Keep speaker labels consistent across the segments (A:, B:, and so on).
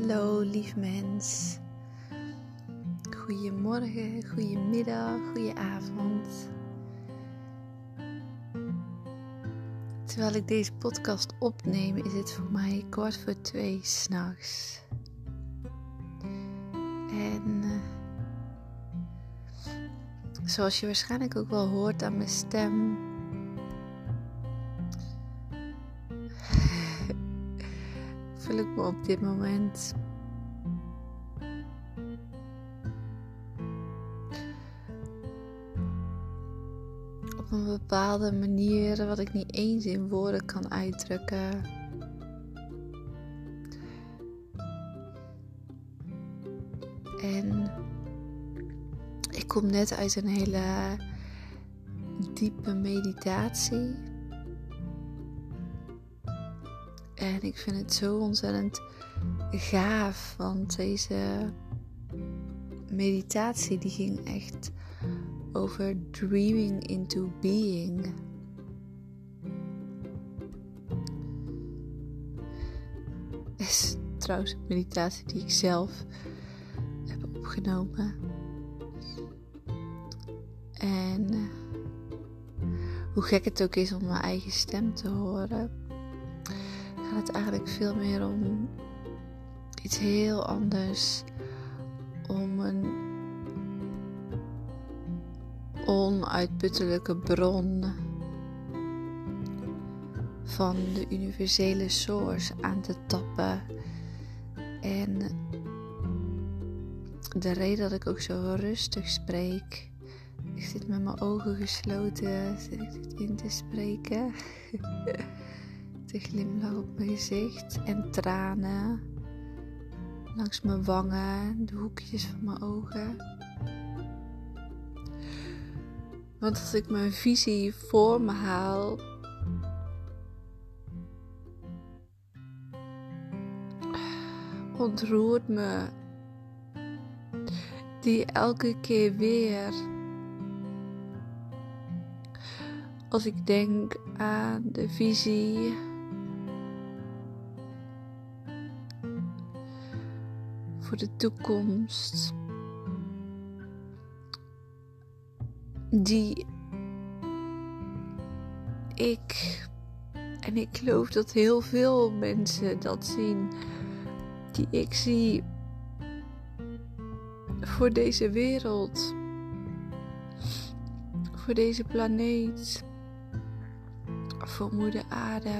A: Hallo lief mens. Goedemorgen, goedemiddag, goedenavond. Terwijl ik deze podcast opneem, is het voor mij kwart voor twee s'nachts. En uh, zoals je waarschijnlijk ook wel hoort aan mijn stem, voel ik me op dit moment op een bepaalde manier wat ik niet eens in woorden kan uitdrukken. En ik kom net uit een hele diepe meditatie. En ik vind het zo ontzettend gaaf, want deze meditatie die ging echt over dreaming into being. is trouwens een meditatie die ik zelf heb opgenomen. En uh, hoe gek het ook is om mijn eigen stem te horen, gaat eigenlijk veel meer om iets heel anders. Om een onuitputtelijke bron van de universele source aan te tappen. En de reden dat ik ook zo rustig spreek. Ik zit met mijn ogen gesloten, zit ik dit in te spreken. de glimlach op mijn gezicht en tranen langs mijn wangen, de hoekjes van mijn ogen. Want als ik mijn visie voor me haal, ontroert me die elke keer weer. Als ik denk aan de visie voor de toekomst. Die ik, en ik geloof dat heel veel mensen dat zien, die ik zie voor deze wereld, voor deze planeet, voor Moeder Aarde.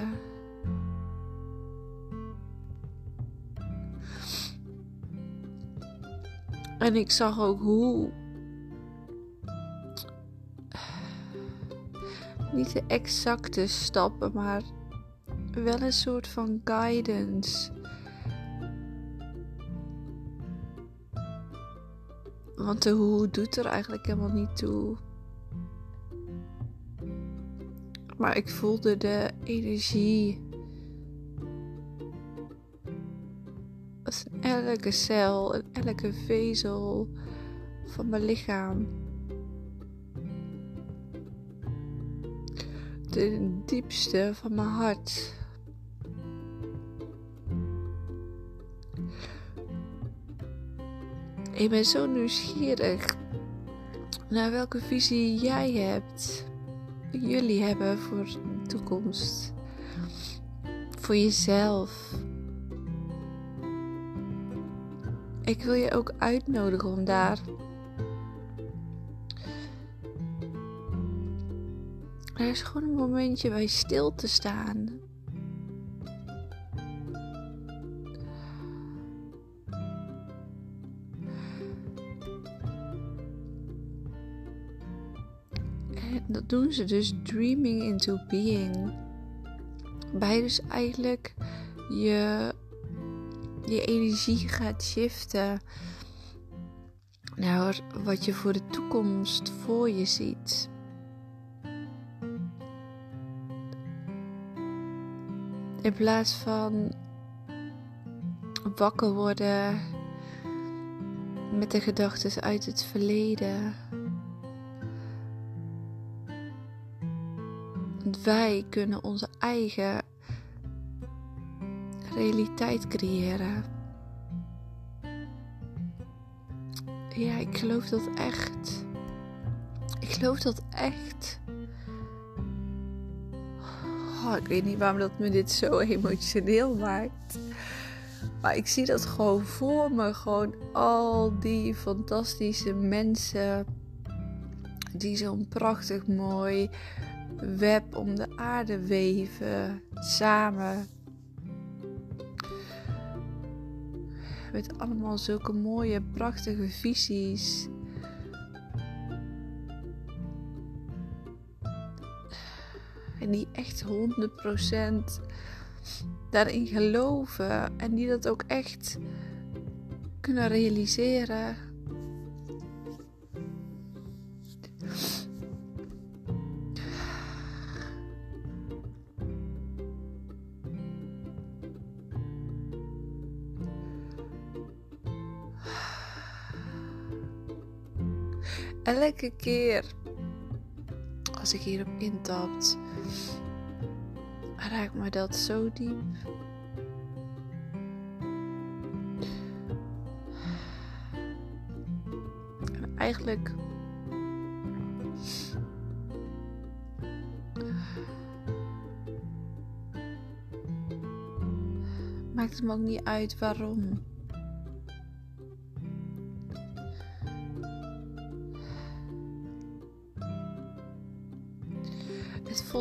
A: En ik zag ook hoe. Niet de exacte stappen, maar wel een soort van guidance. Want de hoe doet er eigenlijk helemaal niet toe. Maar ik voelde de energie. Elke cel, in elke vezel van mijn lichaam. De diepste van mijn hart. Ik ben zo nieuwsgierig naar welke visie jij hebt, jullie hebben voor de toekomst, voor jezelf. Ik wil je ook uitnodigen om daar er is gewoon een momentje bij stil te staan. En dat doen ze dus dreaming into being. Bij dus eigenlijk je, je energie gaat shiften naar wat je voor de toekomst voor je ziet. In plaats van wakker worden met de gedachten uit het verleden. Wij kunnen onze eigen realiteit creëren. Ja, ik geloof dat echt. Ik geloof dat echt. Oh, ik weet niet waarom dat me dit zo emotioneel maakt. Maar ik zie dat gewoon voor me. Gewoon al die fantastische mensen. Die zo'n prachtig mooi web om de aarde weven. Samen. Met allemaal zulke mooie, prachtige visies. En die echt 100% daarin geloven. En die dat ook echt kunnen realiseren. Elke keer als ik hierop intapt, raakt me dat zo diep. En eigenlijk maakt het me ook niet uit waarom.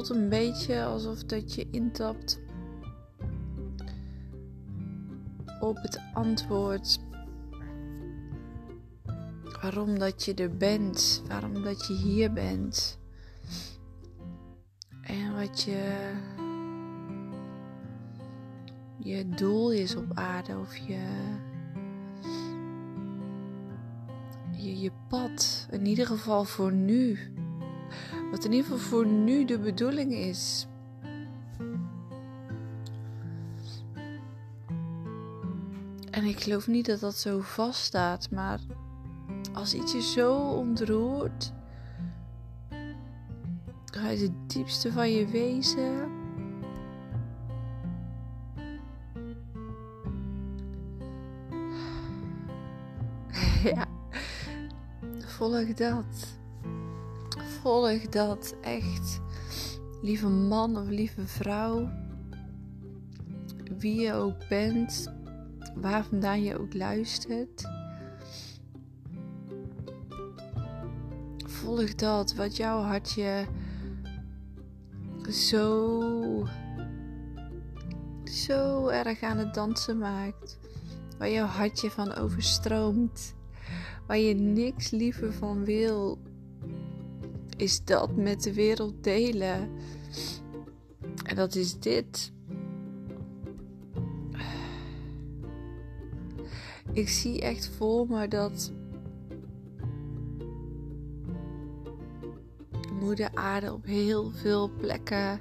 A: Een beetje alsof dat je intapt op het antwoord waarom dat je er bent, waarom dat je hier bent en wat je je doel is op aarde of je je, je pad in ieder geval voor nu. Wat in ieder geval voor nu de bedoeling is. En ik geloof niet dat dat zo vaststaat, maar als iets je zo ontroert, uit het diepste van je wezen, ja, volg dat volg dat echt. Lieve man of lieve vrouw, wie je ook bent, waar vandaan je ook luistert. Volg dat wat jouw hartje zo, zo erg aan het dansen maakt. Waar jouw hartje van overstroomt. Waar je niks liever van wil is dat met de wereld delen. En dat is dit. Ik zie echt voor me dat moeder aarde op heel veel plekken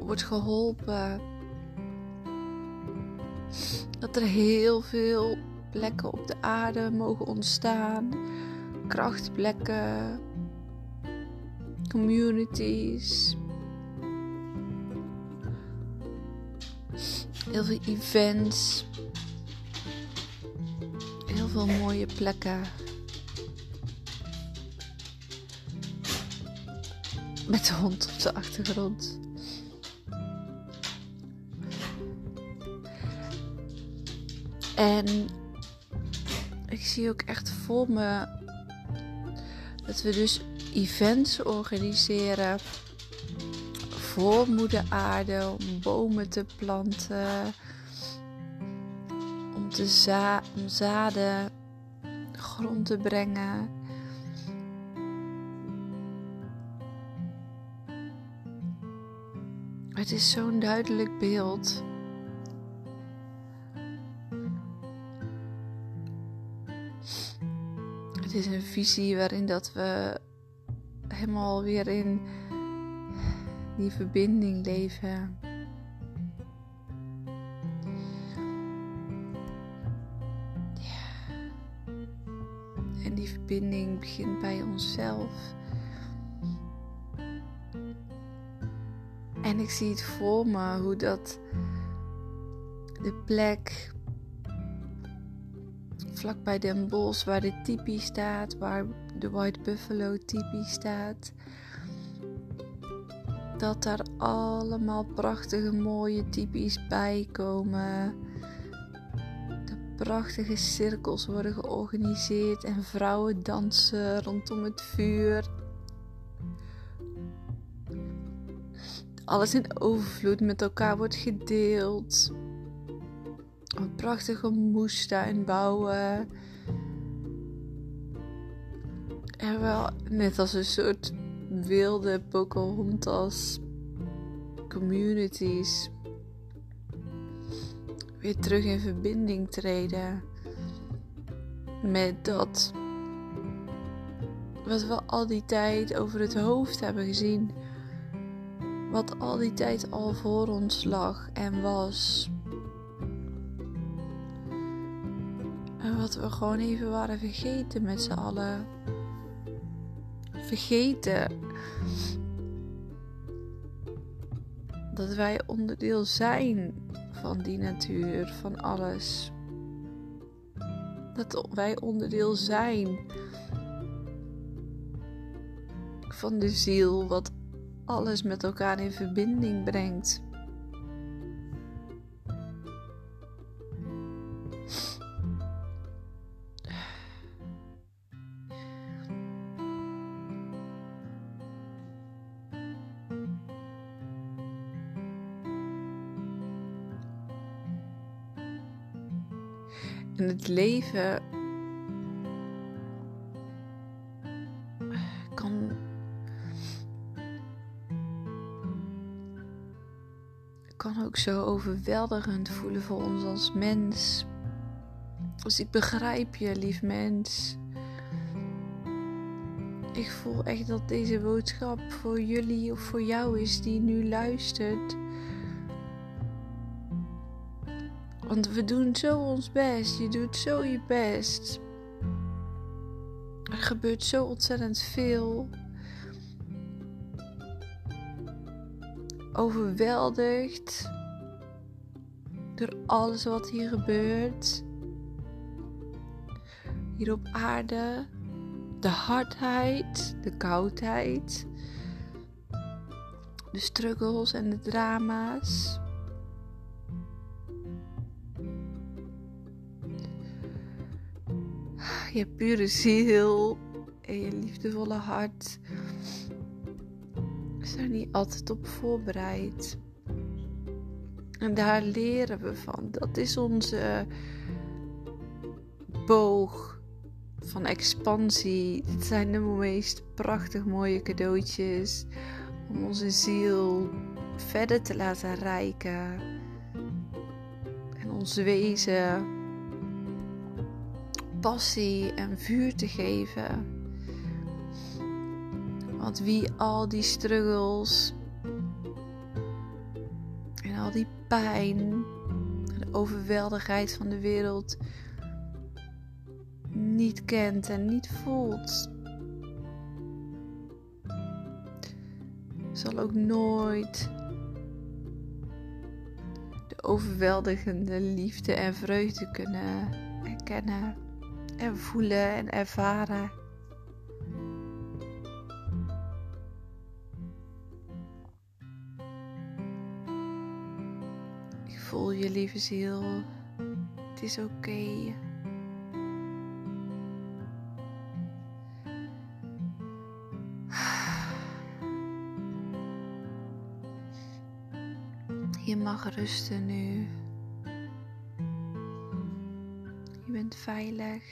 A: wordt geholpen. Dat er heel veel plekken op de aarde mogen ontstaan krachtplekken, communities. Heel veel events. Heel veel mooie plekken. Met de hond op de achtergrond. En ik zie ook echt voor me dat we dus events organiseren voor moeder aarde om bomen te planten, om, te za om zaden grond te brengen. Het is zo'n duidelijk beeld. Is een visie waarin dat we helemaal weer in die verbinding leven. Ja. En die verbinding begint bij onszelf. En ik zie het voor me hoe dat de plek vlakbij Den Bosch, waar de tipi staat, waar de White Buffalo tipi staat. Dat daar allemaal prachtige mooie typies bij komen. De prachtige cirkels worden georganiseerd en vrouwen dansen rondom het vuur. Alles in overvloed met elkaar wordt gedeeld prachtige moestuin bouwen. En wel net als een soort wilde Pocahontas communities weer terug in verbinding treden met dat wat we al die tijd over het hoofd hebben gezien. Wat al die tijd al voor ons lag en was. Wat we gewoon even waren vergeten met z'n allen. Vergeten dat wij onderdeel zijn van die natuur, van alles. Dat wij onderdeel zijn van de ziel, wat alles met elkaar in verbinding brengt. Leven kan kan ook zo overweldigend voelen voor ons als mens. Dus ik begrijp je, lief mens. Ik voel echt dat deze boodschap voor jullie of voor jou is die nu luistert. Want we doen zo ons best. Je doet zo je best. Er gebeurt zo ontzettend veel. Overweldigd door alles wat hier gebeurt. Hier op aarde. De hardheid, de koudheid, de struggles en de drama's. Je pure ziel en je liefdevolle hart is er niet altijd op voorbereid. En daar leren we van. Dat is onze boog van expansie. Het zijn de meest prachtig mooie cadeautjes om onze ziel verder te laten rijken en ons wezen passie en vuur te geven. Want wie al die struggles en al die pijn en de overweldigheid van de wereld niet kent en niet voelt, zal ook nooit de overweldigende liefde en vreugde kunnen erkennen en voelen en ervaren. Ik voel je lieve ziel. Het is oké. Je mag rusten nu. Veilig.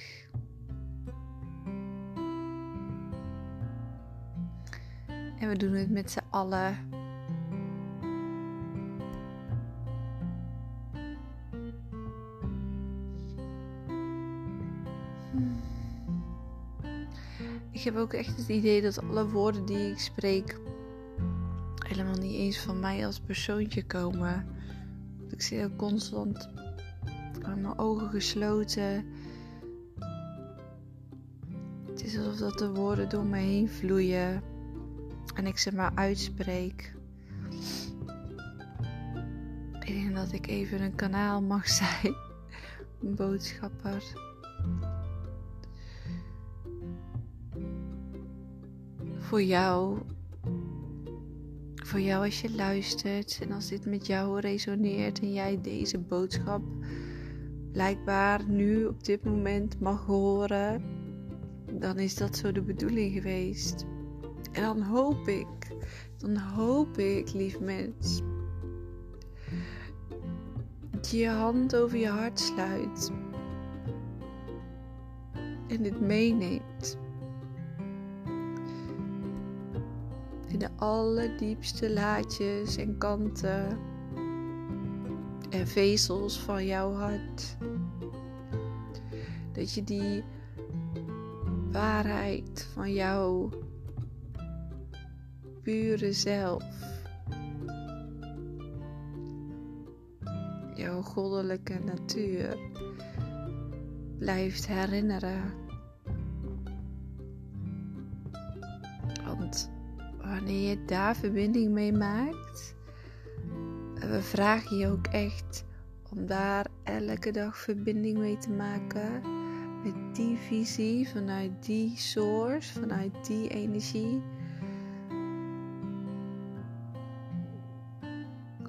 A: En we doen het met z'n allen. Ik heb ook echt het idee dat alle woorden die ik spreek helemaal niet eens van mij als persoontje komen. Ik zit constant mijn ogen gesloten. Het is alsof dat de woorden door me heen vloeien en ik ze maar uitspreek. Ik denk dat ik even een kanaal mag zijn, een boodschapper. Voor jou, voor jou als je luistert en als dit met jou resoneert en jij deze boodschap blijkbaar nu op dit moment mag horen, dan is dat zo de bedoeling geweest. En dan hoop ik, dan hoop ik, lief mens, dat je je hand over je hart sluit en dit meeneemt. In de allerdiepste laadjes en kanten en vezels van jouw hart. Dat je die waarheid van jouw pure zelf, jouw goddelijke natuur, blijft herinneren. Want wanneer je daar verbinding mee maakt, we vragen je ook echt om daar elke dag verbinding mee te maken met die visie, vanuit die source, vanuit die energie.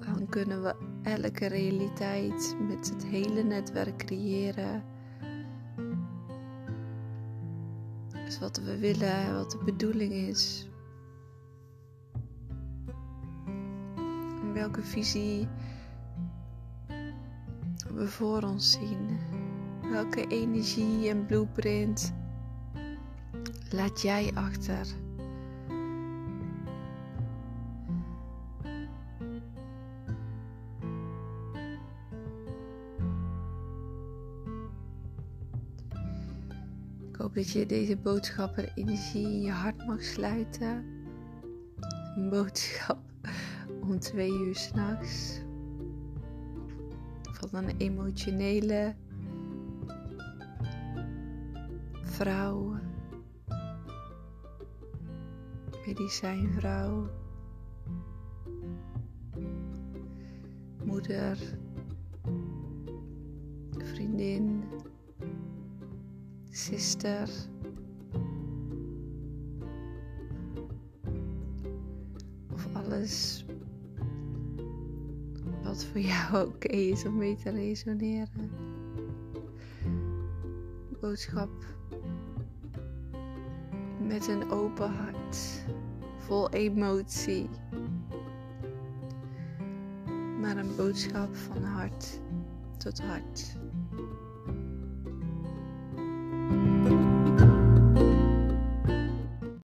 A: Dan kunnen we elke realiteit met het hele netwerk creëren. Dus wat we willen, wat de bedoeling is. Welke visie we voor ons zien. Welke energie en blueprint laat jij achter? Ik hoop dat je deze boodschappen energie in je hart mag sluiten. Een boodschap om twee uur s'nachts. Van een emotionele vrouw, medicijnvrouw, moeder, vriendin, sister. Of alles wat voor jou oké is om mee te resoneren. Boodschap met een open hart, vol emotie. Maar een boodschap van hart tot hart.